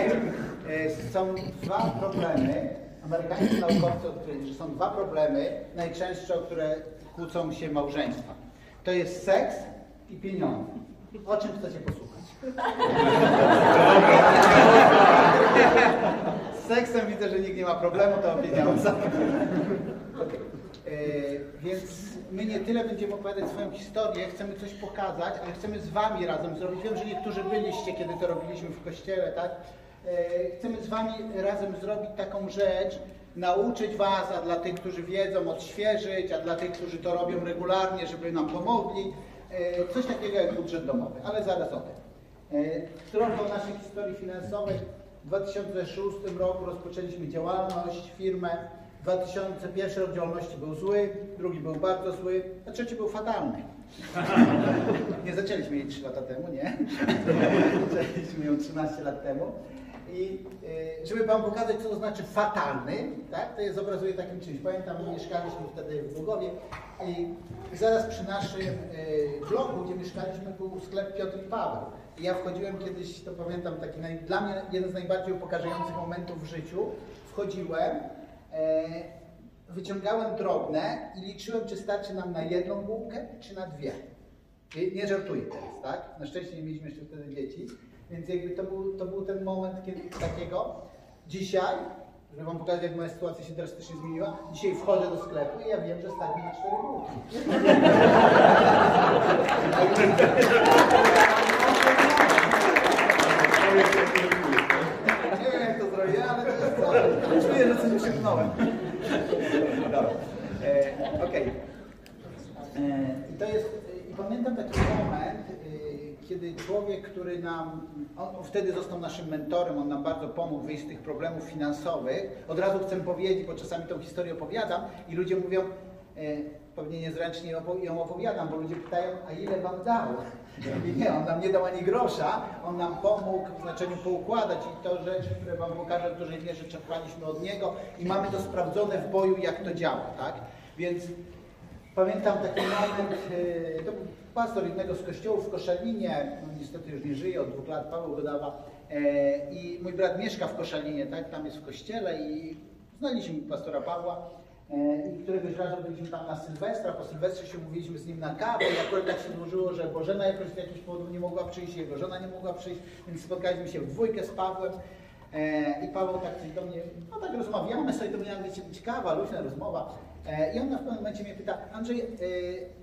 Słuchajcie, e, są dwa problemy. Amerykańscy naukowcy odkryli, że są dwa problemy najczęstsze, o które kłócą się małżeństwa. To jest seks i pieniądze. O czym chcecie posłuchać? Z seksem widzę, że nikt nie ma problemu, to o pieniądzach. Okay. Więc my nie tyle będziemy opowiadać swoją historię, chcemy coś pokazać, ale chcemy z Wami razem zrobić. Wiem, że niektórzy byliście, kiedy to robiliśmy w kościele, tak? E, chcemy z Wami razem zrobić taką rzecz, nauczyć Was, a dla tych, którzy wiedzą, odświeżyć, a dla tych, którzy to robią regularnie, żeby nam pomogli. E, coś takiego jak budżet domowy, ale zaraz o tym. Trochę o naszej historii finansowej. W 2006 roku rozpoczęliśmy działalność, firmę. 2001 rok działalności był zły, drugi był bardzo zły, a trzeci był fatalny. nie zaczęliśmy jej 3 lata temu, nie? zaczęliśmy ją 13 lat temu. I y, żeby Wam pokazać, co to znaczy fatalny, tak, to je zobrazuję takim czymś. Pamiętam, mieszkaliśmy wtedy w Głogowie i zaraz przy naszym y, bloku, gdzie mieszkaliśmy, był sklep Piotr i Paweł. I ja wchodziłem kiedyś, to pamiętam, taki naj, dla mnie jeden z najbardziej upokarzających momentów w życiu. Wchodziłem, e, wyciągałem drobne i liczyłem, czy starczy nam na jedną bułkę, czy na dwie. Nie żartuję teraz, tak? Na szczęście nie mieliśmy jeszcze wtedy dzieci. Więc jakby to był, to był ten moment kiedy, takiego. Dzisiaj, żeby wam pokazać, jak moja sytuacja się drastycznie zmieniła, dzisiaj wchodzę do sklepu i ja wiem, że stać mi na cztery bułki. Nie wiem, jak to zrobię, ale to jest. Czuję, że coś osiągnąłem. Dobra. E, Okej. Okay. E, I to jest, i pamiętam taki moment, kiedy człowiek, który nam, on wtedy został naszym mentorem, on nam bardzo pomógł wyjść z tych problemów finansowych. Od razu chcę powiedzieć, bo czasami tą historię opowiadam i ludzie mówią, e, pewnie niezręcznie ją opowiadam, bo ludzie pytają, a ile wam dał? I nie, on nam nie dał ani grosza, on nam pomógł w znaczeniu poukładać i to rzeczy, które wam pokażę w dużej mierze czerpaliśmy od niego i mamy to sprawdzone w boju, jak to działa, tak? Więc pamiętam taki moment, e, to był pastor jednego z kościołów w Koszalinie, no niestety już nie żyje, od dwóch lat, Paweł Godawa, e, i mój brat mieszka w Koszalinie, tak, tam jest w kościele i znaliśmy pastora Pawła, e, i któregoś razu byliśmy tam na Sylwestra, po Sylwestrze się umówiliśmy z nim na kawę i akurat tak się złożyło, że Bożena jakoś z jakichś powodów nie mogła przyjść, jego żona nie mogła przyjść, więc spotkaliśmy się w dwójkę z Pawłem e, i Paweł tak coś do mnie, no tak rozmawiamy sobie, to być ciekawa, luźna rozmowa I on na pewnym momencie mnie pyta, Andrzej, e,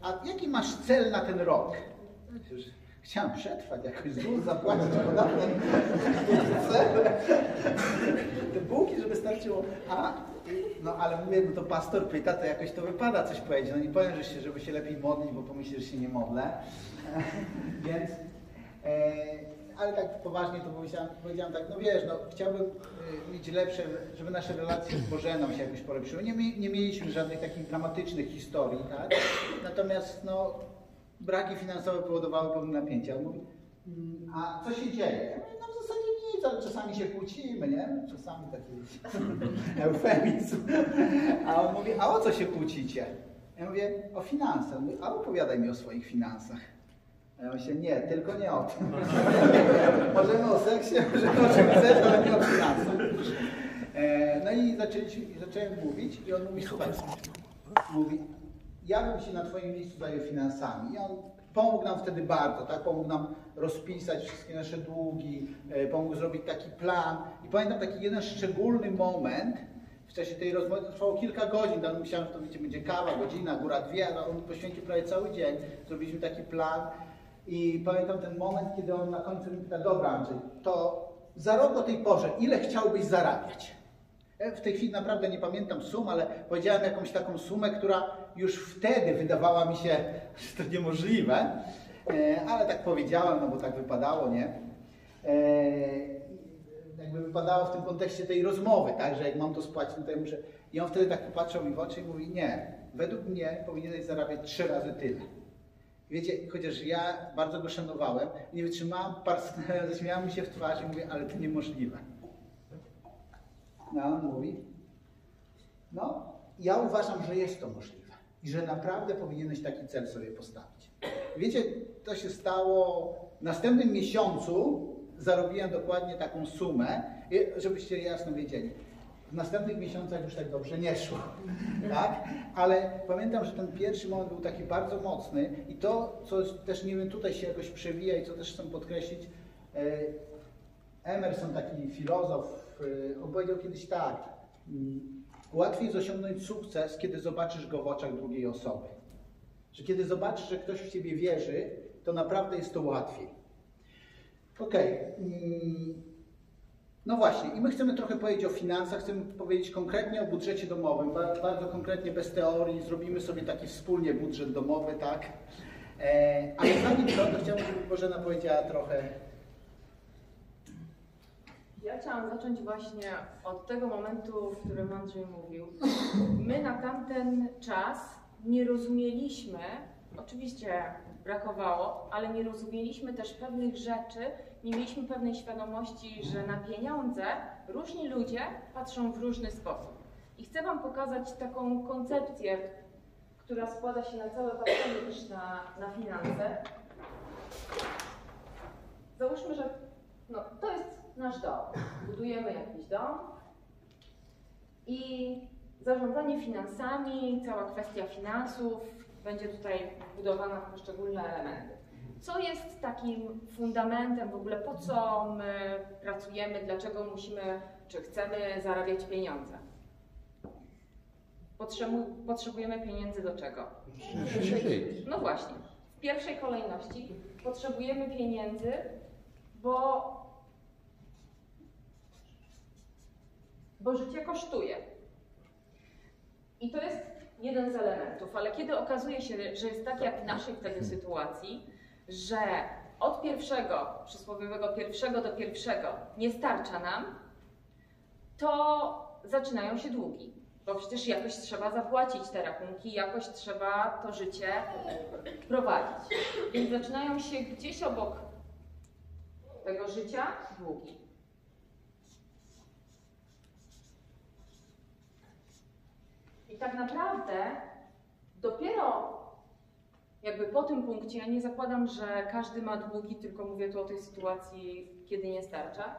a jaki masz cel na ten rok? Chciałem przetrwać, jakoś ZUS zapłacić podatek. Te bułki, żeby starczyło. A, no ale mówię, no to pastor pyta, to jakoś to wypada coś powiedzieć. No nie powiem, że się, żeby się lepiej modlić, bo pomyśli, że się nie modlę. Więc e, ale tak poważnie to powiedziałem, powiedziałem tak, no wiesz, no chciałbym y, mieć lepsze, żeby nasze relacje z Bożeną się jakoś polepszyły. Nie, nie mieliśmy żadnych takich dramatycznych historii, tak? Natomiast no, braki finansowe powodowały pewne napięcia. Mówi, mm, a co się dzieje? No w zasadzie nic, czasami się kłócimy, nie? Czasami taki eufemizm. A on mówi, a o co się kłócicie? Ja mówię, o finanse. Mówi, a opowiadaj mi o swoich finansach. A ja myślę, nie, tylko nie o tym. możemy o seksie, możemy o czym chcesz, ale nie o finansach. E, no i zaczęliśmy, zacząłem mówić i on mówi, słuchaj, mówi, ja bym się na twoim miejscu zajął finansami. I on pomógł nam wtedy bardzo, tak? Pomógł nam rozpisać wszystkie nasze długi, e, pomógł zrobić taki plan. I pamiętam taki jeden szczególny moment, w czasie tej rozmowy to trwało kilka godzin, tam myślałem, że to będzie kawa, godzina, góra dwie, ale on poświęcił prawie cały dzień. Zrobiliśmy taki plan i pamiętam ten moment, kiedy on na końcu mi pyta, dobra Andrzej, to za rok o tej porze, ile chciałbyś zarabiać? Ja w tej chwili naprawdę nie pamiętam sum, ale powiedziałem jakąś taką sumę, która już wtedy wydawała mi się, że to niemożliwe, e, ale tak powiedziałem, no bo tak wypadało, nie? E, jakby wypadało w tym kontekście tej rozmowy, tak, że jak mam to spłacić, no to ja muszę... I on wtedy tak popatrzył mi w oczy i mówi, nie, według mnie powinieneś zarabiać trzy razy tyle. Wiecie, chociaż ja bardzo go szanowałem, nie wytrzymałam, zaśmiałam mi się w twarz i mówię, ale to niemożliwe. No, on mówi, no, ja uważam, że jest to możliwe i że naprawdę powinieneś taki cel sobie postawić. Wiecie, to się stało w następnym miesiącu, zarobiłem dokładnie taką sumę, żebyście jasno wiedzieli. W następnych miesiącach już tak dobrze nie szło, tak? Ale pamiętam, że ten pierwszy moment był taki bardzo mocny i to, co też nie wiem, tutaj się jakoś przewija i co też chcę podkreślić, e, Emerson, taki filozof, e, opowiedział kiedyś tak, mm, łatwiej jest osiągnąć sukces, kiedy zobaczysz go w oczach drugiej osoby. Że kiedy zobaczysz, że ktoś w Ciebie wierzy, to naprawdę jest to łatwiej. Okej. Okay. No właśnie, i my chcemy trochę powiedzieć o finansach, chcemy powiedzieć konkretnie o budżecie domowym, bardzo konkretnie, bez teorii, zrobimy sobie taki wspólnie budżet domowy, tak? E, ale zanim to, to chciałbym, żeby Bożena powiedziała trochę. Ja chciałam zacząć właśnie od tego momentu, w którym Andrzej mówił. My na tamten czas nie rozumieliśmy, oczywiście brakowało, ale nie rozumieliśmy też pewnych rzeczy, nie mieliśmy pewnej świadomości, że na pieniądze różni ludzie patrzą w różny sposób. I chcę Wam pokazać taką koncepcję, która składa się na całe patrzenie też na, na finanse. Załóżmy, że no, to jest nasz dom. Budujemy jakiś dom i zarządzanie finansami, cała kwestia finansów będzie tutaj budowana w poszczególne elementy co jest takim fundamentem w ogóle, po co my pracujemy, dlaczego musimy, czy chcemy zarabiać pieniądze? potrzebujemy pieniędzy do czego? No właśnie. W pierwszej kolejności potrzebujemy pieniędzy, bo, bo życie kosztuje. I to jest jeden z elementów, ale kiedy okazuje się, że jest tak jak w naszej wtedy sytuacji, że od pierwszego, przysłowiowego pierwszego do pierwszego nie starcza nam, to zaczynają się długi. Bo przecież jakoś trzeba zapłacić te rachunki, jakoś trzeba to życie prowadzić. Więc zaczynają się gdzieś obok tego życia długi. I tak naprawdę dopiero jakby po tym punkcie ja nie zakładam, że każdy ma długi, tylko mówię tu o tej sytuacji, kiedy nie starcza.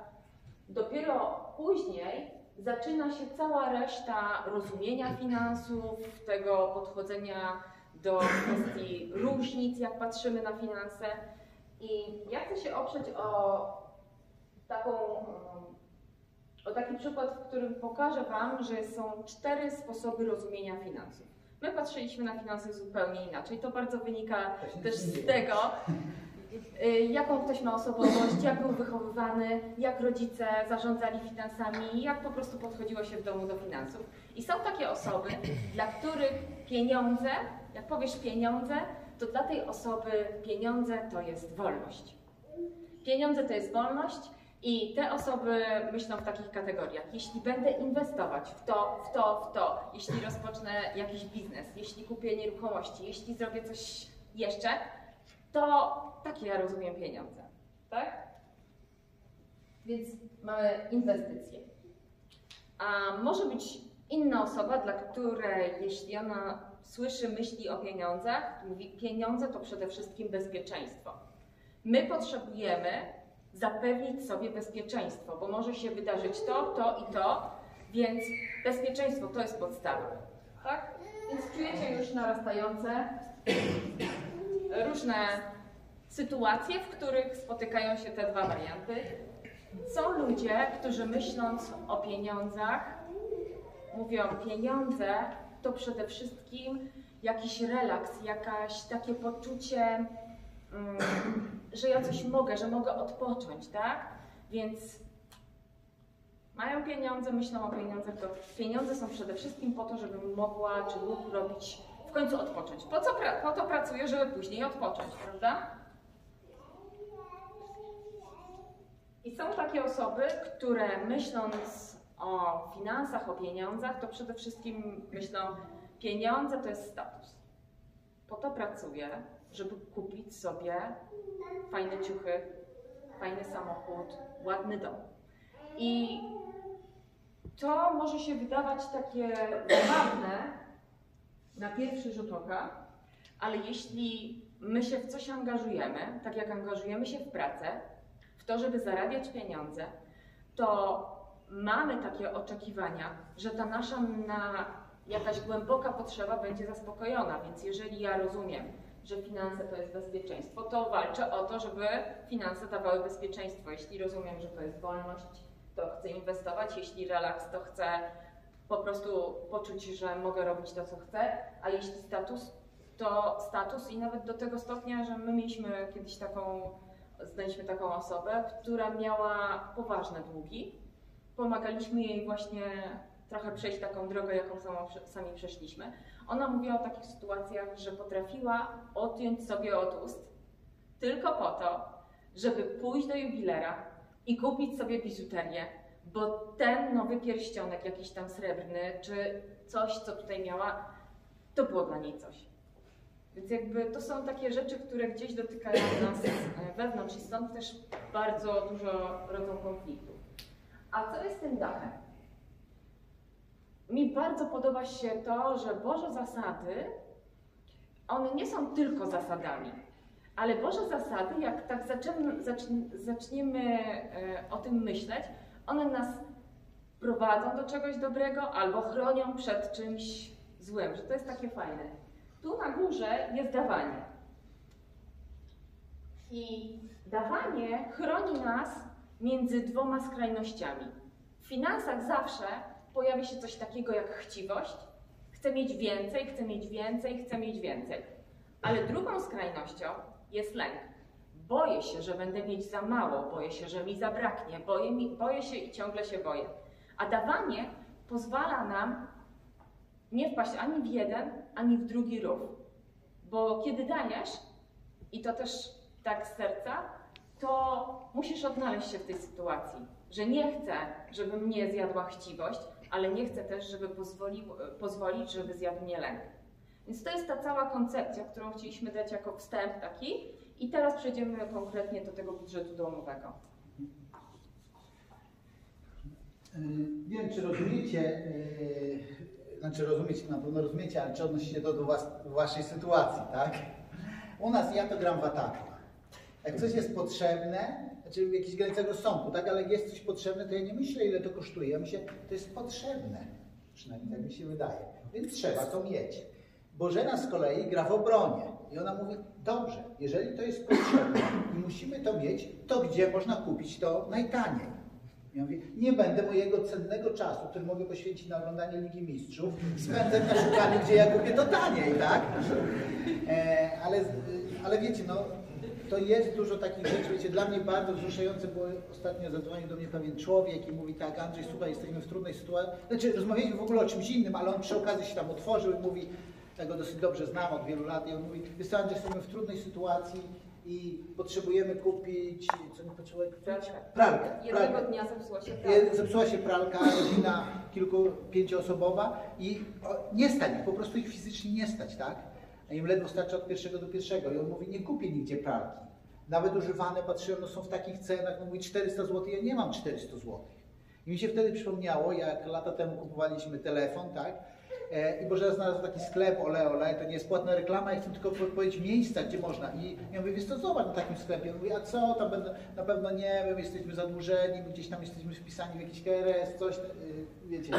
Dopiero później zaczyna się cała reszta rozumienia finansów, tego podchodzenia do kwestii różnic, jak patrzymy na finanse. I ja chcę się oprzeć o taką o taki przykład, w którym pokażę Wam, że są cztery sposoby rozumienia finansów. My patrzyliśmy na finanse zupełnie inaczej. To bardzo wynika też z tego, y, jaką ktoś ma osobowość, jak był wychowywany, jak rodzice zarządzali finansami, jak po prostu podchodziło się w domu do finansów. I są takie osoby, dla których pieniądze, jak powiesz pieniądze, to dla tej osoby pieniądze to jest wolność. Pieniądze to jest wolność, i te osoby myślą w takich kategoriach. Jeśli będę inwestować w to, w to, w to, jeśli rozpocznę jakiś biznes, jeśli kupię nieruchomości, jeśli zrobię coś jeszcze, to takie ja rozumiem pieniądze. Tak? Więc mamy inwestycje. A może być inna osoba, dla której jeśli ona słyszy myśli o pieniądzach, mówi pieniądze to przede wszystkim bezpieczeństwo. My potrzebujemy zapewnić sobie bezpieczeństwo, bo może się wydarzyć to, to i to, więc bezpieczeństwo to jest podstawa. Tak? Więc czujecie już narastające różne sytuacje, w których spotykają się te dwa warianty. Są ludzie, którzy myśląc o pieniądzach, mówią pieniądze to przede wszystkim jakiś relaks, jakaś takie poczucie że ja coś mogę, że mogę odpocząć, tak? Więc mają pieniądze, myślą o pieniądzach, to pieniądze są przede wszystkim po to, żebym mogła czy mógł robić, w końcu odpocząć. Po, co po to pracuję, żeby później odpocząć, prawda? I są takie osoby, które myśląc o finansach, o pieniądzach, to przede wszystkim myślą, pieniądze to jest status. Po to pracuję, żeby kupić sobie fajne ciuchy, fajny samochód, ładny dom. I to może się wydawać takie zabawne na pierwszy rzut oka, ale jeśli my się w coś angażujemy, tak jak angażujemy się w pracę, w to, żeby zarabiać pieniądze, to mamy takie oczekiwania, że ta nasza na jakaś głęboka potrzeba będzie zaspokojona. Więc jeżeli ja rozumiem, że finanse to jest bezpieczeństwo, to walczę o to, żeby finanse dawały bezpieczeństwo. Jeśli rozumiem, że to jest wolność, to chcę inwestować, jeśli relaks, to chcę po prostu poczuć, że mogę robić to, co chcę, a jeśli status, to status i nawet do tego stopnia, że my mieliśmy kiedyś taką, znaliśmy taką osobę, która miała poważne długi. Pomagaliśmy jej właśnie trochę przejść taką drogę, jaką samo, sami przeszliśmy. Ona mówiła o takich sytuacjach, że potrafiła odjąć sobie od ust tylko po to, żeby pójść do jubilera i kupić sobie biżuterię, bo ten nowy pierścionek, jakiś tam srebrny, czy coś, co tutaj miała, to było dla niej coś. Więc jakby to są takie rzeczy, które gdzieś dotykają nas e, wewnątrz i stąd też bardzo dużo rodzą konfliktów. A co jest z tym dachem? Mi bardzo podoba się to, że Boże zasady, one nie są tylko zasadami, ale Boże zasady, jak tak zaczniemy, zaczniemy o tym myśleć, one nas prowadzą do czegoś dobrego albo chronią przed czymś złym, że to jest takie fajne. Tu na górze jest dawanie. I dawanie chroni nas między dwoma skrajnościami. W finansach zawsze pojawia się coś takiego jak chciwość. Chcę mieć więcej, chcę mieć więcej, chcę mieć więcej. Ale drugą skrajnością jest lęk. Boję się, że będę mieć za mało, boję się, że mi zabraknie, boję, mi, boję się i ciągle się boję. A dawanie pozwala nam nie wpaść ani w jeden, ani w drugi rów. Bo kiedy dajesz, i to też tak z serca, to musisz odnaleźć się w tej sytuacji, że nie chcę, żeby mnie zjadła chciwość, ale nie chcę też, żeby pozwolił, pozwolić, żeby zjadł mnie lęk. Więc to jest ta cała koncepcja, którą chcieliśmy dać jako wstęp taki, i teraz przejdziemy konkretnie do tego budżetu domowego. Nie wiem, czy rozumiecie, yy, znaczy rozumiecie, na pewno rozumiecie, ale czy odnosi się to do was, waszej sytuacji, tak? U nas ja to gram w ataku. Jak coś jest potrzebne, znaczy w jakichś granicach rozsądku, tak, ale jak jest coś potrzebne, to ja nie myślę, ile to kosztuje. Ja myślę, to jest potrzebne. Przynajmniej tak mi się wydaje. Więc trzeba to mieć. Bożena z kolei gra w obronie. I ona mówi, dobrze, jeżeli to jest potrzebne i musimy to mieć, to gdzie można kupić to najtaniej? Ja mówię, nie będę mojego cennego czasu, który mogę poświęcić na oglądanie Ligi Mistrzów, spędzać na szukaniu, gdzie ja kupię to taniej, tak? E, ale, ale wiecie, no, to jest dużo takich rzeczy, wiecie, dla mnie bardzo wzruszające było ostatnio zadzwonił do mnie pewien człowiek i mówi tak, Andrzej, słuchaj, jesteśmy w trudnej sytuacji, znaczy rozmawialiśmy w ogóle o czymś innym, ale on przy okazji się tam otworzył i mówi, ja go dosyć dobrze znam od wielu lat i on mówi, wiesz Andrzej, jesteśmy w trudnej sytuacji i potrzebujemy kupić, co nie potrzebujemy kupić? Pralkę. Jednego pralkę. dnia zepsuła się pralka. Zepsuła się pralka, rodzina kilku, pięcioosobowa i o, nie stać ich, po prostu ich fizycznie nie stać, tak? A im ledwo starczy od pierwszego do pierwszego i on mówi, nie kupię nigdzie pralki. Nawet używane, patrzyłem, no są w takich cenach, on mówi 400 zł, ja nie mam 400 zł. I mi się wtedy przypomniało, jak lata temu kupowaliśmy telefon, tak? E, I Boże znalazł taki sklep, ole, ole, to nie jest płatna reklama, ja chcę tylko powiedzieć miejsca, gdzie można. I ja mówię, wiesz co, na takim sklepie. Mówię, a co, tam będę, na pewno nie wiem, jesteśmy zadłużeni, gdzieś tam jesteśmy wpisani w jakiś KRS, coś, yy, wiecie.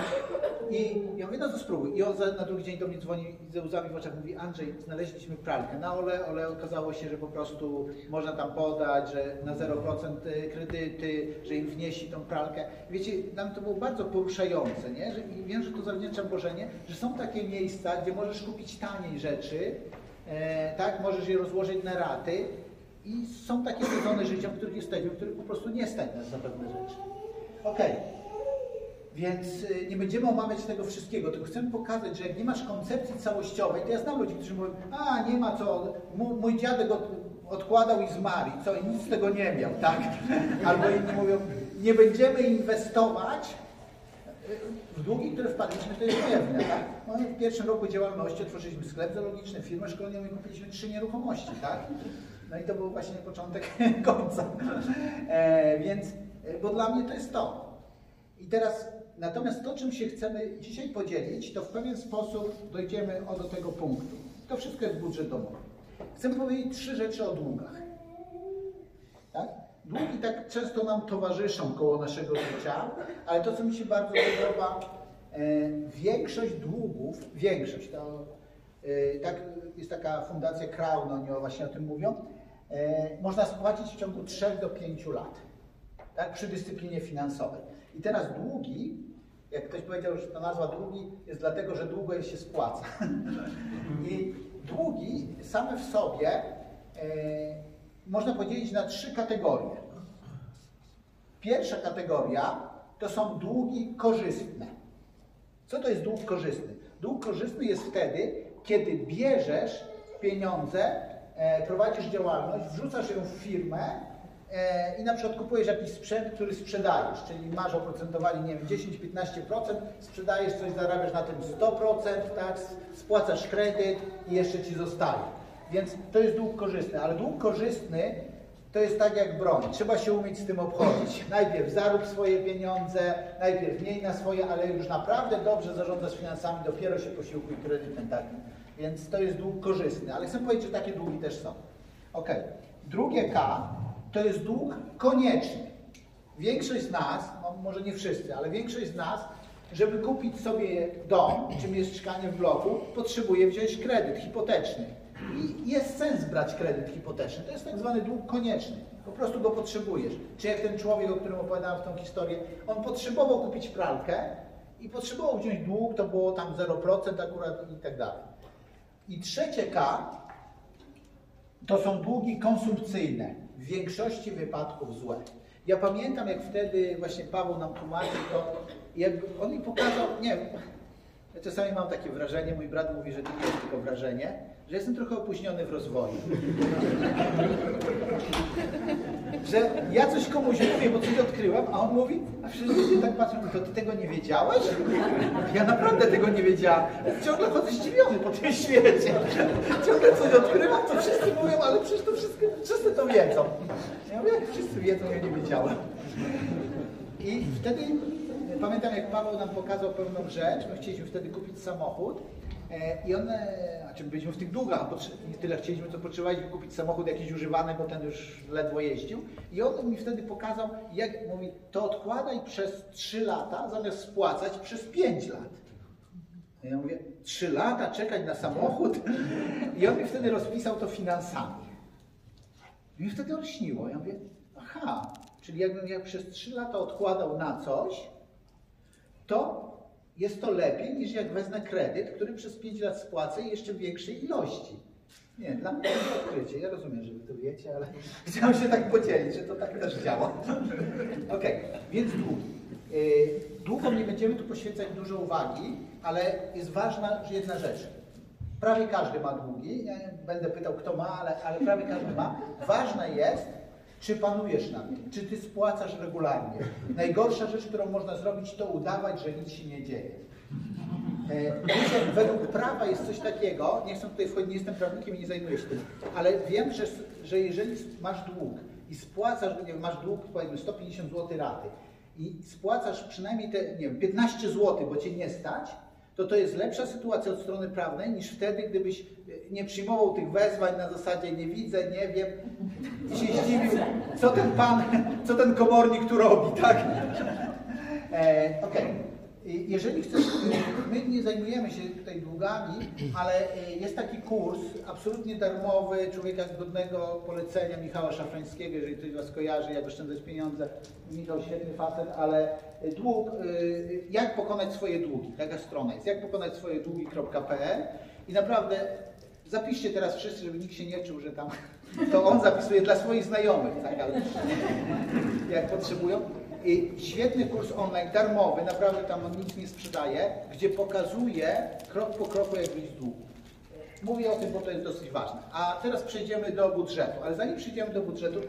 I ja mówię, no to spróbuj. I on na drugi dzień do mnie dzwoni ze łzami w oczach, mówi, Andrzej, znaleźliśmy pralkę na ole, ole okazało się, że po prostu można tam podać, że na 0% kredyty, że im wniesi tą pralkę. Wiecie, nam to było bardzo poruszające, nie? Że, I wiem, że to zawdzięczam Bożenie, że są takie miejsca, gdzie możesz kupić taniej rzeczy, e, tak, możesz je rozłożyć na raty i są takie sezony życia, w których jesteśmy, w których po prostu nie stać nas na pewne rzeczy. Okej. Okay. Więc y, nie będziemy omawiać tego wszystkiego, tylko chcę pokazać, że jak nie masz koncepcji całościowej, to ja znam ludzi, którzy mówią, a nie ma co, mój dziadek od, odkładał i zmarł, co i nic z tego nie miał, tak? Albo inni mówią, nie będziemy inwestować, w długi, które wpadliśmy, to jest pewne. Tak? No, w pierwszym roku działalności otworzyliśmy sklep zoologiczny, firmę szkoleniową i kupiliśmy trzy nieruchomości. Tak? No i to był właśnie początek końca. E, więc, e, bo dla mnie to jest to. I teraz, natomiast to, czym się chcemy dzisiaj podzielić, to w pewien sposób dojdziemy do tego punktu. To wszystko jest budżet domowy. Chcę powiedzieć trzy rzeczy o długach. Długi tak często nam towarzyszą koło naszego życia, ale to, co mi się bardzo podoba, e, większość długów, większość, to e, tak, jest taka fundacja Crown, oni właśnie o tym mówią, e, można spłacić w ciągu 3 do 5 lat, tak, przy dyscyplinie finansowej. I teraz długi, jak ktoś powiedział, że ta nazwa długi jest dlatego, że długo je się spłaca. I długi same w sobie można podzielić na trzy kategorie. Pierwsza kategoria to są długi korzystne. Co to jest dług korzystny? Dług korzystny jest wtedy, kiedy bierzesz pieniądze, e, prowadzisz działalność, wrzucasz ją w firmę e, i na przykład kupujesz jakiś sprzęt, który sprzedajesz, czyli masz oprocentowanie, nie wiem, 10-15%, sprzedajesz coś, zarabiasz na tym 100%, tak, spłacasz kredyt i jeszcze ci zostaje. Więc to jest dług korzystny, ale dług korzystny to jest tak jak broń. Trzeba się umieć z tym obchodzić. Najpierw zarób swoje pieniądze, najpierw miej na swoje, ale już naprawdę dobrze zarządzasz finansami, dopiero się posiłkuj kredytem takim. Więc to jest dług korzystny. Ale chcę powiedzieć, że takie długi też są. Ok. Drugie K to jest dług konieczny. Większość z nas, no może nie wszyscy, ale większość z nas, żeby kupić sobie dom czy mieszkanie w bloku, potrzebuje wziąć kredyt hipoteczny. I jest sens brać kredyt hipoteczny. To jest tak zwany dług konieczny. Po prostu go potrzebujesz. Czy jak ten człowiek, o którym opowiadałem w tą historię, on potrzebował kupić pralkę i potrzebował wziąć dług, to było tam 0% akurat i tak dalej. I trzecie K to są długi konsumpcyjne. W większości wypadków złe. Ja pamiętam, jak wtedy właśnie Paweł nam tłumaczył to, jak on mi pokazał, nie wiem, ja czasami mam takie wrażenie, mój brat mówi, że to nie jest tylko wrażenie, że jestem trochę opóźniony w rozwoju. że ja coś komuś mówię, bo coś odkryłem, a on mówi, a wszyscy ludzie tak patrzą, to ty tego nie wiedziałeś? Ja naprawdę tego nie wiedziałam. Ciągle chodzę zdziwiony po tym świecie. Ciągle coś odkrywam, to wszyscy mówią, ale przecież to wszystko, wszyscy to wiedzą. Ja mówię, jak wszyscy wiedzą, ja nie wiedziałem. I wtedy pamiętam, jak Paweł nam pokazał pewną rzecz, my chcieliśmy wtedy kupić samochód i one, znaczy byliśmy w tych długach, bo nie tyle chcieliśmy, co potrzebowaliśmy kupić samochód jakiś używany, bo ten już ledwo jeździł. I on mi wtedy pokazał, jak mówi, to odkładaj przez 3 lata, zamiast spłacać przez 5 lat. Ja mówię, 3 lata czekać na samochód? I on mi wtedy rozpisał to finansami. I mi wtedy olśniło. Ja mówię, aha, czyli jakbym ja przez 3 lata odkładał na coś, to jest to lepiej niż jak wezmę kredyt, który przez 5 lat spłacę jeszcze większej ilości. Nie, dla mnie to jest odkrycie. Ja rozumiem, że wy to wiecie, ale chciałem się tak podzielić, że to tak też działa. ok, więc długi. Yy, długom nie będziemy tu poświęcać dużo uwagi, ale jest ważna jedna rzecz. Prawie każdy ma długi. Ja nie będę pytał, kto ma, ale, ale prawie każdy ma. Ważne jest, czy panujesz na tym? Czy ty spłacasz regularnie? Najgorsza rzecz, którą można zrobić, to udawać, że nic się nie dzieje. E, wiecie, według prawa jest coś takiego, nie chcę tutaj wchodzić, nie jestem prawnikiem i nie zajmuję się tym, ale wiem, że, że jeżeli masz dług i spłacasz, nie wiem, masz dług powiedzmy 150 zł raty i spłacasz przynajmniej te, nie wiem, 15 zł, bo cię nie stać, to to jest lepsza sytuacja od strony prawnej niż wtedy, gdybyś e, nie przyjmował tych wezwań na zasadzie nie widzę, nie wiem i się zdziwił, co ten pan, co ten komornik tu robi, tak? E, Okej. Okay. Jeżeli chcesz, my nie zajmujemy się tutaj długami, ale e, jest taki kurs absolutnie darmowy, człowieka z godnego polecenia Michała Szafrańskiego, jeżeli ktoś Was kojarzy, jak oszczędzać pieniądze. Michał świetny facet, ale dług, jak pokonać swoje długi, taka strona jest, jak pokonać swoje długi.pl i naprawdę zapiszcie teraz wszyscy, żeby nikt się nie czuł, że tam to on zapisuje dla swoich znajomych, tak, ale jak potrzebują. Świetny kurs online, darmowy, naprawdę tam on nic nie sprzedaje, gdzie pokazuje krok po kroku, jak wyjść z długu. Mówię o tym, bo to jest dosyć ważne. A teraz przejdziemy do budżetu. Ale zanim przejdziemy do budżetu,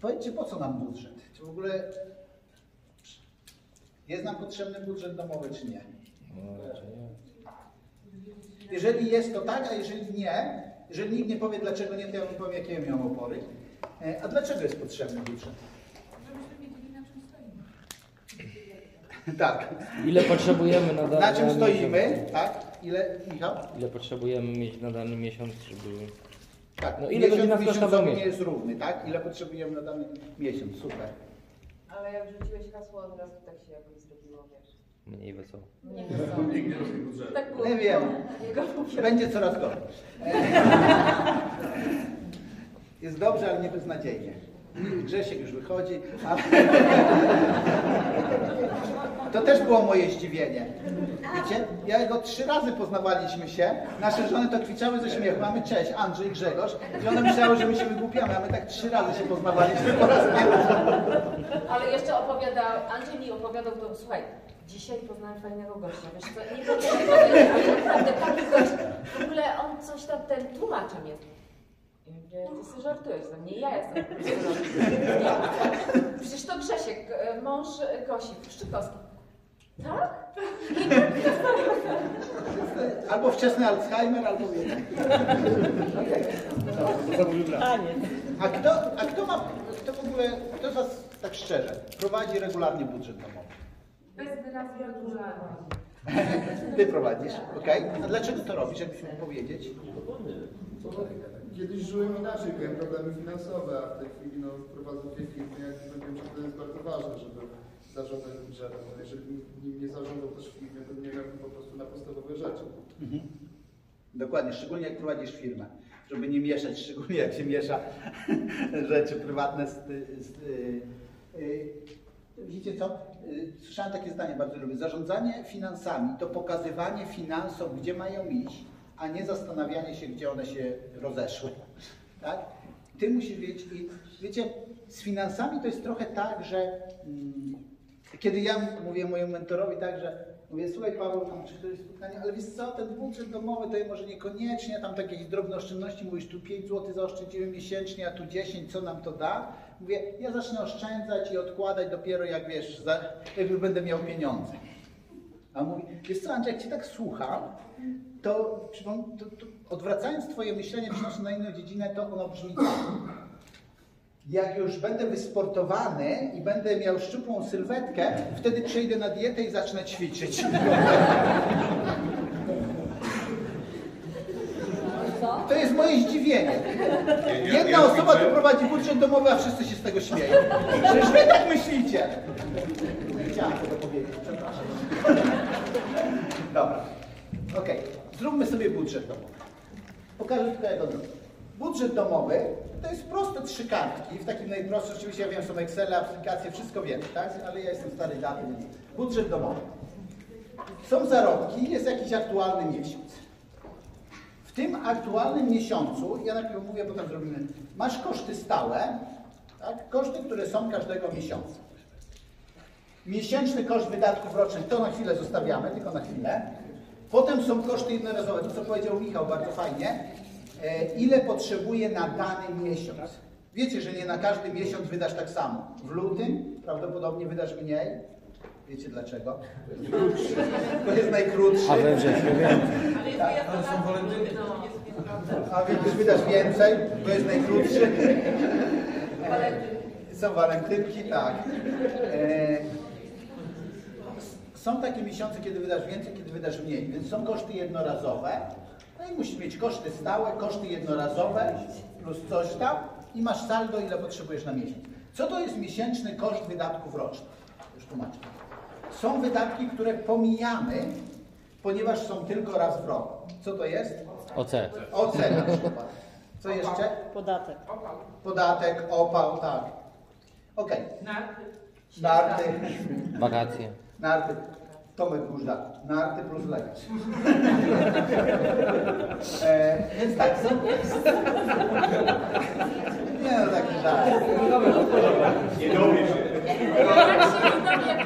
powiedzcie, po co nam budżet? Czy w ogóle jest nam potrzebny budżet domowy, czy nie? Jeżeli jest, to tak, a jeżeli nie, jeżeli nikt nie powie, dlaczego nie, to ja wam powiem, jakie ja miałem opory. E, a dlaczego jest potrzebny budżet? Żebyśmy wiedzieli, na czym stoimy. tak. Ile potrzebujemy na dany Na czym stoimy, miesiąc? tak? Ile, Michał? Ile potrzebujemy mieć na dany miesiąc, żeby Tak, No ile będzie nas miesiącowy nie miesiąc? jest równy, tak? Ile potrzebujemy na dany miesiąc, super. Ale jak rzuciłeś hasło od razu tak się jakoś zrobiło, wiesz. Mniej wesoło. Robi budżetu. Tak było. Nie wiem. Będzie coraz gorzej. Jest dobrze, ale nie beznadziejnie. Grzesiek już wychodzi, ale... To też było moje zdziwienie. Wiecie, ja go trzy razy poznawaliśmy się, nasze żony to kwiczały ze śmiechu, mamy cześć, Andrzej, Grzegorz i one myślały, że my się wygłupiamy, a my tak trzy razy się poznawaliśmy po raz pierwszy. Ale jeszcze opowiadał, Andrzej mi opowiadał to, słuchaj, dzisiaj poznałem fajnego gościa, wiesz co, nie ale naprawdę w ogóle on coś tam, ten tłumaczem jest. I mówię, ty sobie żartujesz ze mnie, ja jestem. Nie, Przecież to Grzesiek, e, mąż Gosi, Szczytkowski. Tak? Albo wczesny Alzheimer, albo wiek. A kto, a kto ma, kto w ogóle, kto z Was tak szczerze prowadzi regularnie budżet domowy? Bez wyrazu regularnie. Ty prowadzisz, okej? A dlaczego to robisz, jakbyś mógł powiedzieć? Kiedyś żyłem inaczej, miałem problemy finansowe, a w tej chwili no, prowadzę dwie firmy, jak wiem, że to jest bardzo ważne, żeby zarządzać budżetem. No, jeżeli nim nie zarządzał też firmy, to nie miałbym po prostu na podstawowe rzeczy. Mhm. Dokładnie, szczególnie jak prowadzisz firmę, żeby nie mieszać, szczególnie jak się miesza rzeczy prywatne z... z y, y, widzicie co? Y, Słyszałem takie zdanie, bardzo lubię. Zarządzanie finansami to pokazywanie finansom, gdzie mają iść, a nie zastanawianie się, gdzie one się rozeszły. Tak? Ty musisz wiedzieć, i wiecie, z finansami to jest trochę tak, że mm, kiedy ja mówię mojemu mentorowi tak, że mówię, słuchaj Paweł, tam czy jest spotkanie, ale wiesz co, ten budżet domowy to może niekoniecznie, tam takie jakieś drobne oszczędności, mówisz tu 5 zł zaoszczędziłem miesięcznie, a tu 10, co nam to da? Mówię, ja zacznę oszczędzać i odkładać dopiero jak wiesz, za, jak już będę miał pieniądze. A on mówi, wiesz co Andrzej, jak Cię tak słucham, to, to, to odwracając Twoje myślenie, przenosząc na inną dziedzinę, to ono brzmi tak. Jak już będę wysportowany i będę miał szczupłą sylwetkę, wtedy przejdę na dietę i zacznę ćwiczyć. To jest moje zdziwienie. Jedna osoba tu prowadzi budżet domowy, a wszyscy się z tego śmieją. Przecież wy tak myślicie. Chciałem tego powiedzieć, przepraszam. Dobra. Okej. Zróbmy sobie budżet domowy. Pokażę tylko jak on. Budżet domowy to jest proste trzy kartki, w takim najprostszym, oczywiście ja wiem, są Excel, aplikacje, wszystko wiem, tak? Ale ja jestem stary daty, więc budżet domowy. Są zarobki, jest jakiś aktualny miesiąc. W tym aktualnym miesiącu, ja najpierw mówię, potem zrobimy, masz koszty stałe, tak? koszty, które są każdego miesiąca. Miesięczny koszt wydatków rocznych, to na chwilę zostawiamy, tylko na chwilę. Potem są koszty jednorazowe, to co powiedział Michał bardzo fajnie. E, ile potrzebuje na dany miesiąc? Wiecie, że nie na każdy miesiąc wydasz tak samo. W lutym prawdopodobnie wydasz mniej. Wiecie dlaczego? To jest najkrótszy. A we wrześniu. Ale są walentynki. A więc wydasz więcej, bo jest najkrótszy. Są walentynki, tak. E, Są takie miesiące, kiedy wydasz więcej, kiedy wydasz mniej, więc są koszty jednorazowe. No i musisz mieć koszty stałe, koszty jednorazowe plus coś tam i masz saldo, ile potrzebujesz na miesiąc. Co to jest miesięczny koszt wydatków rocznych? Już tłumaczę. Są wydatki, które pomijamy, ponieważ są tylko raz w roku. Co to jest? OC. OC na przykład. Co jeszcze? Podatek. Podatek, opał, tak. Okej. Narty. Narty, Wakacje. Narty. Tomek Guzda. Narty plus lekarz. e, więc tak, są... Nie no, taki żart.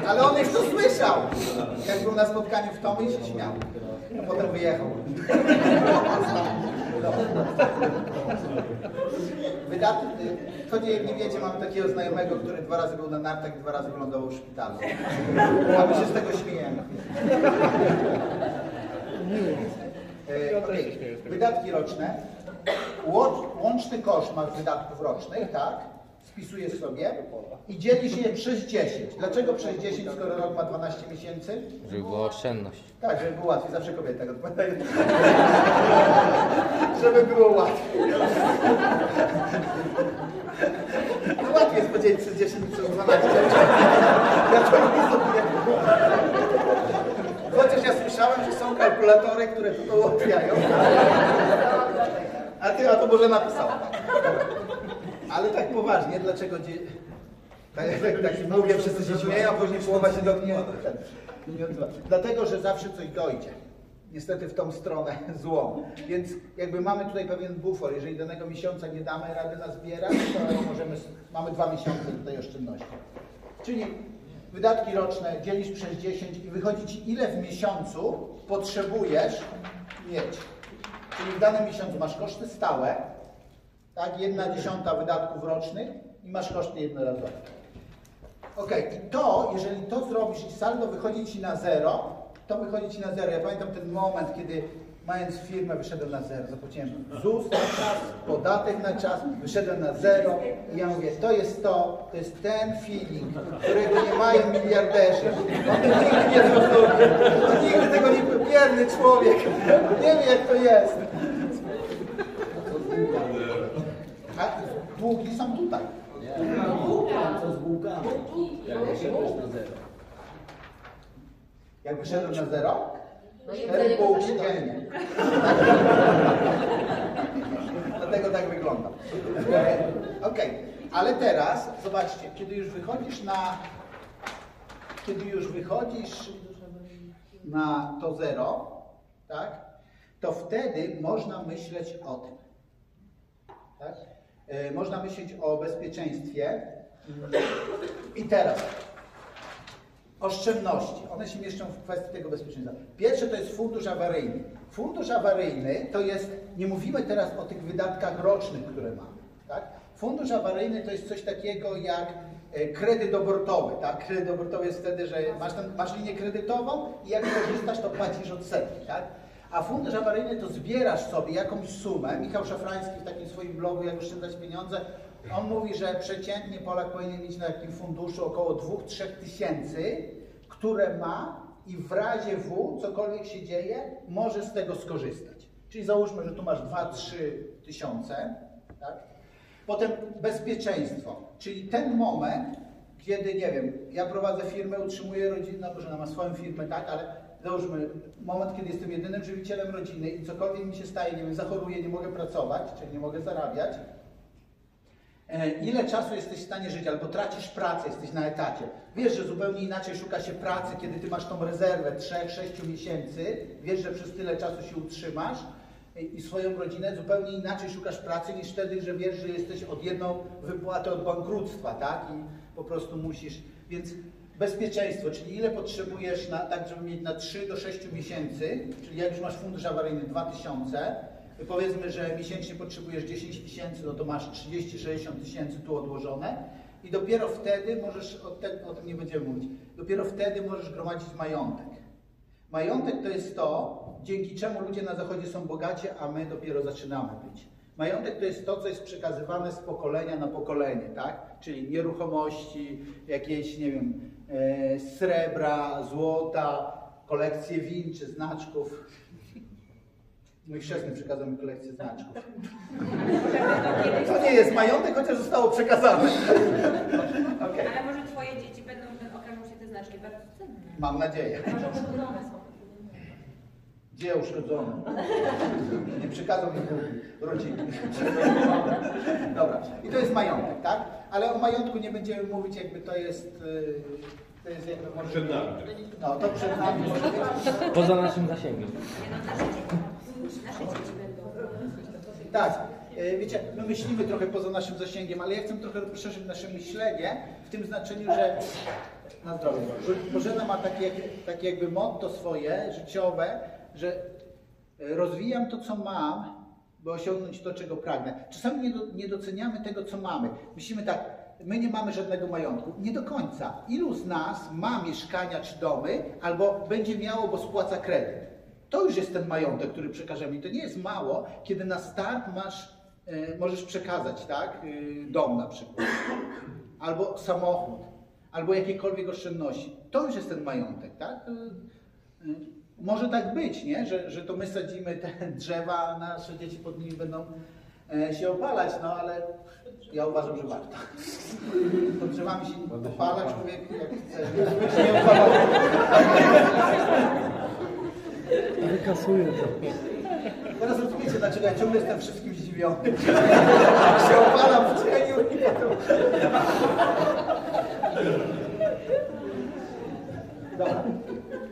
Ale on już to słyszał. Jak był na spotkaniu w Tomie się śmiał. A potem wyjechał. Wydatki, choć jak nie wiecie, mamy takiego znajomego, który dwa razy był na nartach i dwa razy wylądował w szpitalu. A my się z tego śmiejemy. E, okej. Wydatki roczne. Łącz- Łączny koszt masz wydatków rocznych, tak? Spisujesz sobie i dzielisz je przez 10. Dlaczego przez 10, skoro rok ma 12 miesięcy? Żeby była oszczędność. Tak, żeby było łatwiej, zawsze kobiety tak odpowiadają. żeby było łatwiej. No łatwiej jest podzielić przez 10 niż przez 12. Ja to robię sobie. Chociaż ja słyszałem, że są kalkulatory, które to ułatwiają. A ty, a to może napisała. Ale tak poważnie, dlaczego dzie... Tak, tak, tak mówię, wszyscy się śmieją, a później połowa się do mnie. Dlatego, że zawsze coś dojdzie. Niestety w tą stronę złą. Więc jakby mamy tutaj pewien bufor. Jeżeli danego miesiąca nie damy rady nazbierać, to możemy, mamy dwa miesiące tutaj oszczędności. Czyli wydatki roczne dzielisz przez 10 i wychodzi Ci ile w miesiącu potrzebujesz mieć. Czyli w danym miesiącu masz koszty stałe, tak, jedna dziesiąta wydatków rocznych i masz koszty jednorazowe. Ok, i to, jeżeli to zrobisz i saldo wychodzi Ci na zero, to wychodzi Ci na zero. Ja pamiętam ten moment, kiedy mając firmę wyszedłem na zero, zapłaciłem ZUS na czas, podatek na czas, wyszedłem na zero i ja mówię, to jest to, to jest ten feeling, którego nie mają miliarderzy. On nigdy nie zrozumie, on nigdy tego nie, bierny człowiek, nie wie jak to jest. A długi są tutaj. Co z bułkami? Jak wyszedłeś na zero? Jak wyszedłem na zero? No Cztery bułki dziennie. Dlatego tak wygląda. Ok, ale teraz zobaczcie, kiedy już wychodzisz na kiedy już wychodzisz na to zero, tak, to wtedy można myśleć o tym. Tak? E, Można myśleć o bezpieczeństwie. I teraz oszczędności. One się mieszczą w kwestii tego bezpieczeństwa. Pierwsze to jest fundusz awaryjny. Fundusz awaryjny to jest, nie mówimy teraz o tych wydatkach rocznych, które mamy. Tak? Fundusz awaryjny to jest coś takiego jak e, kredyt obrotowy. Tak? Kredyt obrotowy jest wtedy, że masz, ten, masz linię kredytową i jak korzystasz, to płacisz odsetki. Tak? A fundusz awaryjny to zbierasz sobie jakąś sumę. Michał Szafrański w takim swoim blogu, jak oszczędzać pieniądze, on mówi, że przeciętnie Polak powinien mieć na takim funduszu około 2-3 tysięcy, które ma i w razie W, cokolwiek się dzieje, może z tego skorzystać. Czyli załóżmy, że tu masz 2-3 tysiące, tak? Potem bezpieczeństwo, czyli ten moment, kiedy, nie wiem, ja prowadzę firmę, utrzymuję rodzinę, no może ona ma swoją firmę, tak, ale załóżmy, moment, kiedy jestem jedynym żywicielem rodziny i cokolwiek mi się staje, nie wiem, zachoruję, nie mogę pracować, czyli nie mogę zarabiać, E, ile czasu jesteś w stanie żyć, albo tracisz pracę, jesteś na etacie. Wiesz, że zupełnie inaczej szuka się pracy, kiedy ty masz tą rezerwę 3-6 miesięcy, wiesz, że przez tyle czasu się utrzymasz i- swoją rodzinę, zupełnie inaczej szukasz pracy niż wtedy, że wiesz, że jesteś od jedną wypłatę od bankructwa, tak? I po prostu musisz. Więc bezpieczeństwo, czyli ile potrzebujesz na, tak, żeby mieć na 3 do 6 miesięcy, czyli jak już masz fundusz awaryjny 2000, Powiedzmy, że miesięcznie potrzebujesz 10 tysięcy, no to masz 30-60 tysięcy tu odłożone i dopiero wtedy możesz, o, te, o tym nie będziemy mówić, dopiero wtedy możesz gromadzić majątek. Majątek to jest to, dzięki czemu ludzie na zachodzie są bogaci, a my dopiero zaczynamy być. Majątek to jest to, co jest przekazywane z pokolenia na pokolenie, tak? Czyli nieruchomości, jakieś, nie wiem, srebra, złota, kolekcje win czy znaczków. Mój chrzestny przekazał mi kolekcję znaczków. To nie jest majątek, chociaż zostało przekazane. Okej, Ale może twoje dzieci będą, okażą się te znaczki bardzo cenne. mam nadzieję. Może. Gdzie uszkodzone? Nie przekazał mi rodziny. Dobra, i to jest majątek, tak? Ale o majątku nie będziemy mówić, jakby to jest. y, To jest jakby może. Przed nami. No, to przed nami może być. Poza naszym zasięgiem. Nie no, nasze dzieci, nasze dzieci będą. Tak. e, Wiecie, my myślimy trochę poza naszym zasięgiem, ale ja chcę trochę poszerzyć nasze myślenie w tym znaczeniu, że na zdrowie. że Bożena ma takie, takie jakby motto swoje, życiowe, że e, rozwijam to, co mam, by osiągnąć to, czego pragnę. Czasami nie, do, nie doceniamy tego, co mamy. Myślimy tak, my nie mamy żadnego majątku. Nie do końca. Ilu z nas ma mieszkania czy domy, albo będzie miało, bo spłaca kredyt? To już jest ten majątek, który przekażemy. I to nie jest mało, kiedy na start masz e, możesz przekazać, tak? E, Dom na przykład, albo samochód, albo jakiekolwiek oszczędności. To już jest ten majątek, tak? Może tak być, nie? Że, że to my sadzimy te drzewa, a nasze dzieci pod nimi będą e, się opalać, no ale ja uważam, że warto. Pod drzewami się opala człowiek, jak chce, nie opalał. Wykasuję to. Teraz rozumiecie, dlaczego ja ciągle jestem wszystkim zdziwiony. Jak się opalam w cieniu i potem... Dobra.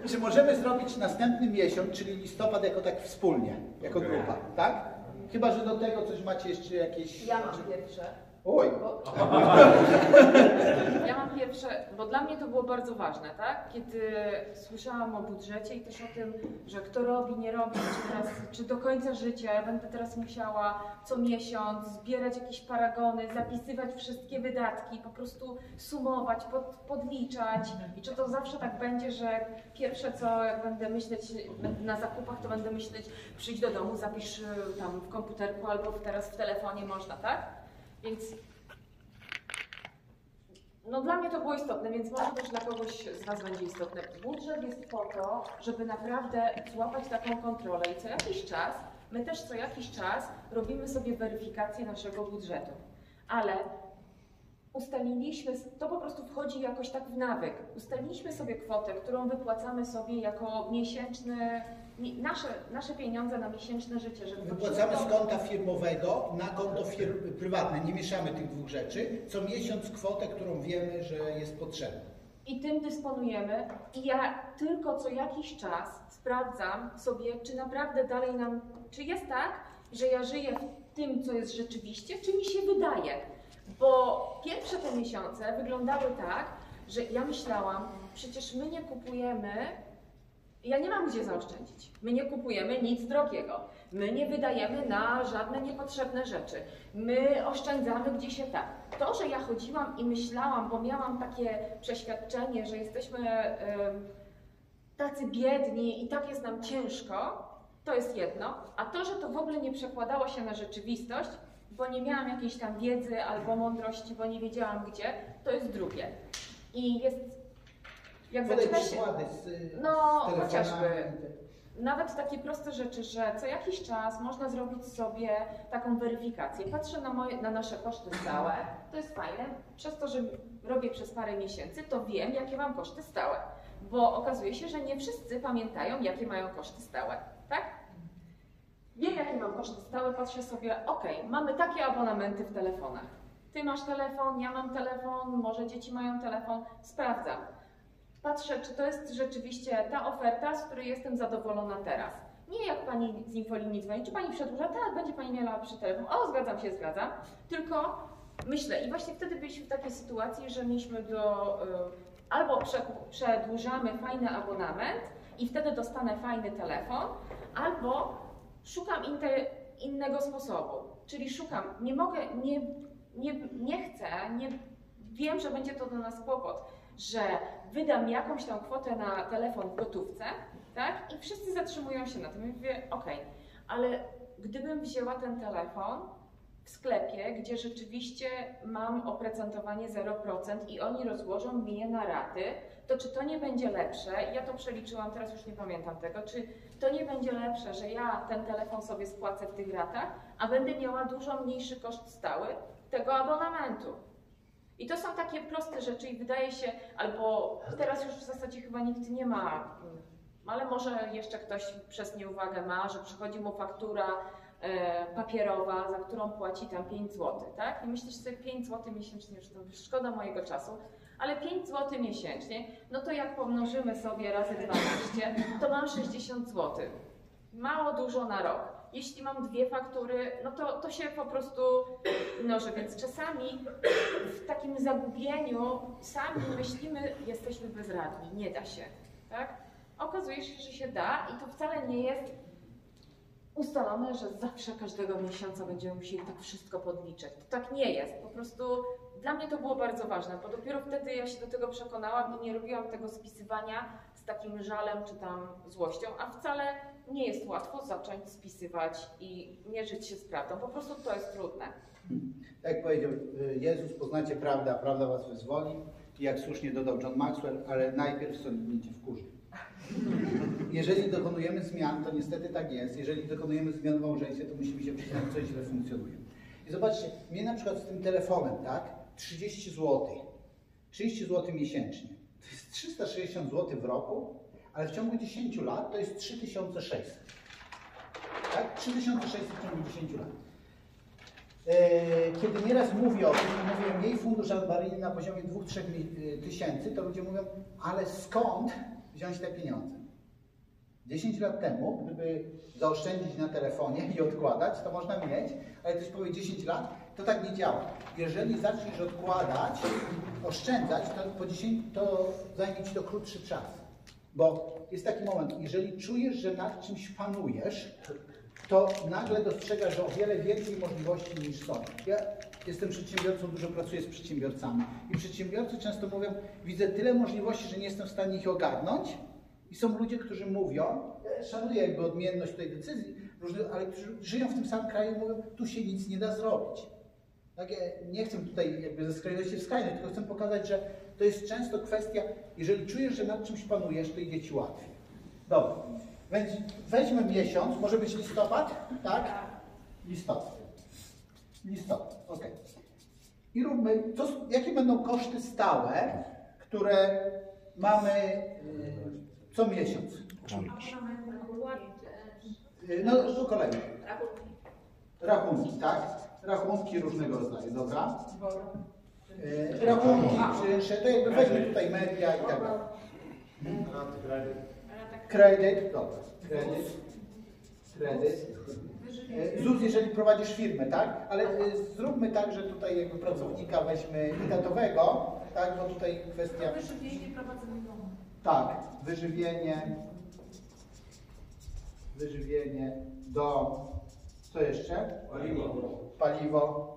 Czy możemy zrobić następny miesiąc, czyli listopad jako tak wspólnie, jako grupa, tak? Chyba, że do tego coś macie jeszcze jakieś... Ja mam pierwsze. Oj, Bo... Ja mam pierwsze, bo dla mnie to było bardzo ważne, tak? Kiedy słyszałam o budżecie i też o tym, że kto robi, nie robi, czy, teraz, czy do końca życia ja będę teraz musiała co miesiąc zbierać jakieś paragony, zapisywać wszystkie wydatki, po prostu sumować, pod, podliczać i czy to zawsze tak będzie, że pierwsze co jak będę myśleć na zakupach, to będę myśleć przyjdź do domu, zapisz y, tam w komputerku albo teraz w telefonie można, tak? Więc no dla mnie to było istotne, więc może też dla kogoś z Was będzie istotne. Budżet jest po to, żeby naprawdę złapać taką kontrolę i co jakiś czas, my też co jakiś czas robimy sobie weryfikację naszego budżetu. Ale ustaliliśmy, to po prostu wchodzi jakoś tak w nawyk. Ustaliliśmy sobie kwotę, którą wypłacamy sobie jako miesięczny, mi- nasze, nasze pieniądze na miesięczne życie, żeby Wypłacamy z konta firmowego na konto fir prywatne, nie mieszamy tych dwóch rzeczy. Co miesiąc kwotę, którą wiemy, że jest potrzebna. I tym dysponujemy. I ja tylko co jakiś czas sprawdzam sobie, czy naprawdę dalej nam, czy jest tak, że ja żyję w tym, co jest rzeczywiście, czy mi się wydaje. Bo pierwsze te miesiące wyglądały tak, że ja myślałam, przecież my nie kupujemy, ja nie mam gdzie zaoszczędzić. My nie kupujemy nic drogiego. My nie wydajemy na żadne niepotrzebne rzeczy. My oszczędzamy gdzie się da. To, że ja chodziłam i myślałam, bo miałam takie przeświadczenie, że jesteśmy tacy biedni i tak jest nam ciężko, to jest jedno. A to, że to w ogóle nie przekładało się na rzeczywistość, bo nie miałam jakiejś tam wiedzy albo mądrości, bo nie wiedziałam gdzie, to jest drugie. I jest. Jak Podaj zaczyna się. z, No, z chociażby. Nawet takie proste rzeczy, że co jakiś czas można zrobić sobie taką weryfikację. Patrzę na, moje, na nasze koszty stałe, to jest fajne. Przez to, że robię przez parę miesięcy, to wiem, jakie mam koszty stałe. Bo okazuje się, że nie wszyscy pamiętają, jakie mają koszty stałe. Tak? Wiem, jakie mam koszty stałe, patrzę sobie, ok, mamy takie abonamenty w telefonach. Ty masz telefon, ja mam telefon, może dzieci mają telefon, sprawdzam patrzę, czy to jest rzeczywiście ta oferta, z której jestem zadowolona teraz. Nie jak pani z infolinii dzwoni, czy pani przedłuża, tak, będzie pani miała przy telefon, o, zgadzam się, zgadzam, tylko myślę i właśnie wtedy byliśmy w takiej sytuacji, że mieliśmy do, y, albo prze, przedłużamy fajny abonament i wtedy dostanę fajny telefon, albo szukam innego sposobu, czyli szukam, nie mogę, nie, nie, nie chcę, nie, wiem, że będzie to dla nas kłopot, że wydam jakąś tam kwotę na telefon w gotówce, tak? I wszyscy zatrzymują się na tym. I mówię, okej, ale gdybym wzięła ten telefon w sklepie, gdzie rzeczywiście mam oprocentowanie 0% i oni rozłożą mi je na raty, to czy to nie będzie lepsze? Ja to przeliczyłam, teraz już nie pamiętam tego, czy to nie będzie lepsze, że ja ten telefon sobie spłacę w tych ratach, a będę miała dużo mniejszy koszt stały tego abonamentu. I to są takie proste rzeczy i wydaje się, albo teraz już w zasadzie chyba nikt nie ma, ale może jeszcze ktoś przez nieuwagę ma, że przychodzi mu faktura e, papierowa, za którą płaci tam 5 zł, tak? I myślisz sobie 5 zł miesięcznie, już to szkoda mojego czasu, ale 5 zł miesięcznie, no to jak pomnożymy sobie razy 12, to mam 60 zł. Mało dużo na rok. Jeśli mam dwie faktury, no to, to się po prostu mnoży, więc czasami w takim zagubieniu sami myślimy, jesteśmy bezradni, nie da się, tak? Okazuje się, że się da i to wcale nie jest ustalone, że zawsze każdego miesiąca będziemy musieli tak wszystko podliczać. To tak nie jest. Po prostu dla mnie to było bardzo ważne, bo dopiero wtedy ja się do tego przekonałam i nie robiłam tego spisywania z takim żalem czy tam złością, a wcale nie jest łatwo zacząć spisywać i mierzyć się z prawdą. Po prostu to jest trudne. Jak powiedział y, Jezus, poznacie prawdę, a prawda was wyzwoli. I jak słusznie dodał John Maxwell, ale najpierw sądnicie w kurze. Jeżeli dokonujemy zmian, to niestety tak jest. Jeżeli dokonujemy zmian w małżeństwie, to musimy się przyznać, co źle funkcjonuje. I zobaczcie, mnie na przykład z tym telefonem, tak? 30 zł. 30 zł miesięcznie. To jest 360 zł w roku, ale w ciągu 10 lat to jest 3600. Tak? 3600 w ciągu 10 lat. E, Kiedy nieraz mówię o tym, mówię jej fundusz awaryjny na poziomie 2-3 mi- tysięcy, to ludzie mówią, ale skąd wziąć te pieniądze? 10 lat temu, gdyby zaoszczędzić na telefonie i odkładać, to można mieć, ale ktoś powie 10 lat, to tak nie działa. Jeżeli zaczniesz odkładać, oszczędzać, to, po 10, to zajmie ci to krótszy czas. Bo jest taki moment, jeżeli czujesz, że nad czymś panujesz, to nagle dostrzegasz, że o wiele więcej możliwości niż są. Ja jestem przedsiębiorcą, dużo pracuję z przedsiębiorcami i przedsiębiorcy często mówią, widzę tyle możliwości, że nie jestem w stanie ich ogarnąć i są ludzie, którzy mówią, szanuję jakby odmienność tej decyzji, ale którzy żyją w tym samym kraju i mówią, tu się nic nie da zrobić. Tak, ja nie chcę tutaj jakby ze skrajności w skrajność, tylko chcę pokazać, że to jest często kwestia, jeżeli czujesz, że nad czymś panujesz, to idzie ci łatwiej. Dobra, więc weźmy miesiąc, może być listopad, tak? Listopad. Listopad, ok. I róbmy, co, jakie będą koszty stałe, które mamy y, co miesiąc? Y, No, po kolei. Rachunki, tak? Rachunki różnego rodzaju, dobra? Y, Rachunki, czynsze, to jakby weźmy tutaj media i tak dalej. Kredyt, dobra. Kredyt. Kredyt. E, ZUS, jeżeli prowadzisz firmę, tak? Ale e, zróbmy tak, że tutaj jakby pracownika weźmy etatowego, tak? Bo tutaj kwestia... Wyżywienie prowadzenie domu. Tak, wyżywienie. Wyżywienie do... Co jeszcze? Paliwo. Paliwo.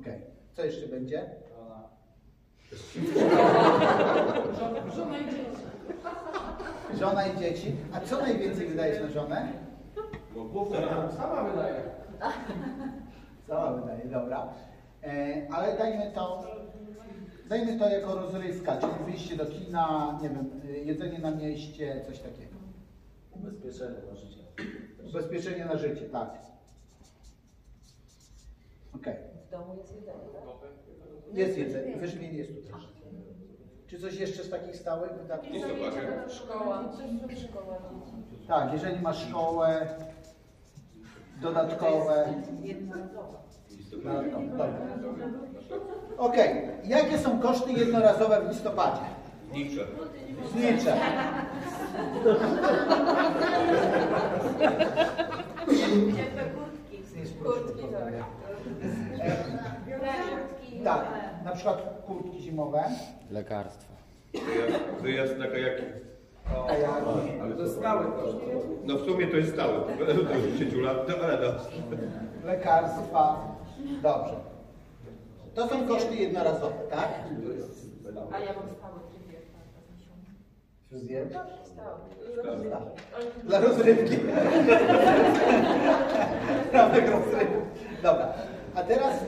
Okej. Co jeszcze będzie? Żona i dzieci. A co najwięcej wydajesz na żonę? No sama wydaje. Sama wydaje, dobra. E, ale dajmy to, dajmy to jako rozrywka, czyli wyjście do kina, nie wiem, jedzenie na mieście, coś takiego. Ubezpieczenie na życie. Ubezpieczenie na życie, tak. Okej. W domu jest jedzenie, tak? Jest jedzenie, wyżywienie jest tutaj. Czy coś jeszcze z takich stałych wydatków? Szkoła. Szkoła dzieci. Tak, jeżeli masz szkołę, dodatkowe. Dodatkowe, dobra. Okej, jakie są koszty jednorazowe w listopadzie? Nicze. Znicze. Jakby kurtki. Kurtki, tak. Tak, na przykład kurtki zimowe. Lekarstwa. Wyjazd, na kajaki. Ale to stały koszt. No w sumie to jest stałe. Do 10 lat, no ale no. lekarstwa. Dobrze. To są koszty jednorazowe, tak? A ja mam w miesiącu. Fryzjerka? Stałe. Dla rozrywki. Prawek rozrywki. Dobra. A teraz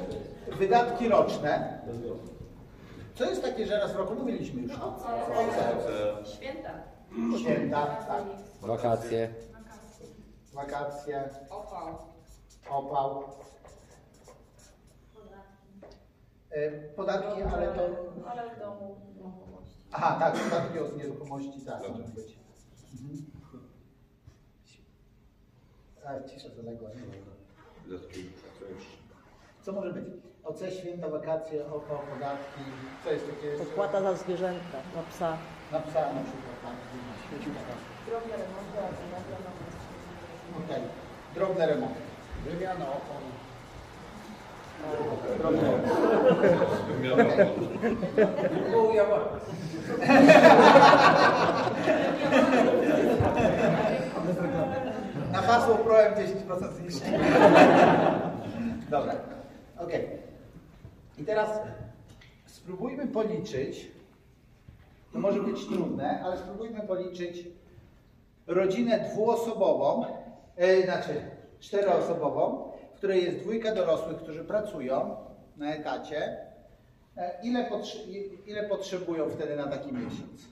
wydatki roczne. Co jest takie, że raz w roku mówiliśmy już? OC. Święta. Święta, tak. Wakacje. Wakacje, Opał. opał. E, Podatki, ale to... Ale w domu nieruchomości. Aha, tak, podatki od nieruchomości, tak. mogą być. Mhm. A, cisza zaległa. nie co jeszcze? Co może być? OC, święta, wakacje, opał, podatki. Co jest takie? Opłata za zwierzęta, na psa. Na psa na przykład, tak. Drobne remonty, a to na pewno Okej. Drobne remonty. Wymiana opon. Drobne mam. Na hasło proem 10% zniżki. Dobra. Teraz spróbujmy policzyć. To może być trudne, ale spróbujmy policzyć rodzinę dwuosobową, e, znaczy czteroosobową, w której jest dwójka dorosłych, którzy pracują na etacie. E, ile, potrze- ile potrzebują wtedy na taki miesiąc?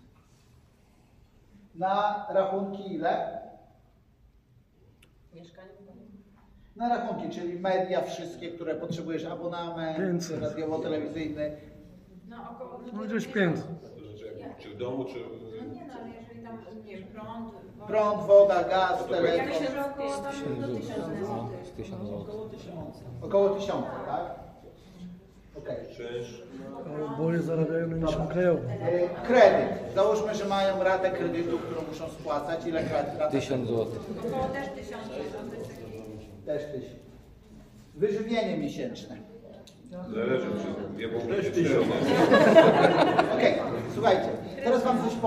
Na rachunki ile? Mieszkanie. Na rachunki, czyli media wszystkie, które potrzebujesz, abonament, 500. radiowo-telewizyjny. No około... No gdzieś 500. To znaczy, jak- Czy w domu, czy... No nie no, ale jeżeli tam, nie wiem, prąd... woda- Prąd, woda, gaz, To Jak telefon. się około tam do tysiąca No, złotych. z 1000 zł. Około tysiąca, tak? Okej. Czynsz? Oboje zarabiają najniższą krajową. E, Kredyt. Załóżmy, że mają ratę kredytu, którą muszą spłacać. Ile rata? 1000 zł. Około też tysiąca złotych. Też tysiąc. Wyżywienie miesięczne. Zależy, czy... Bo też Okej, słuchajcie, teraz wam coś powiem.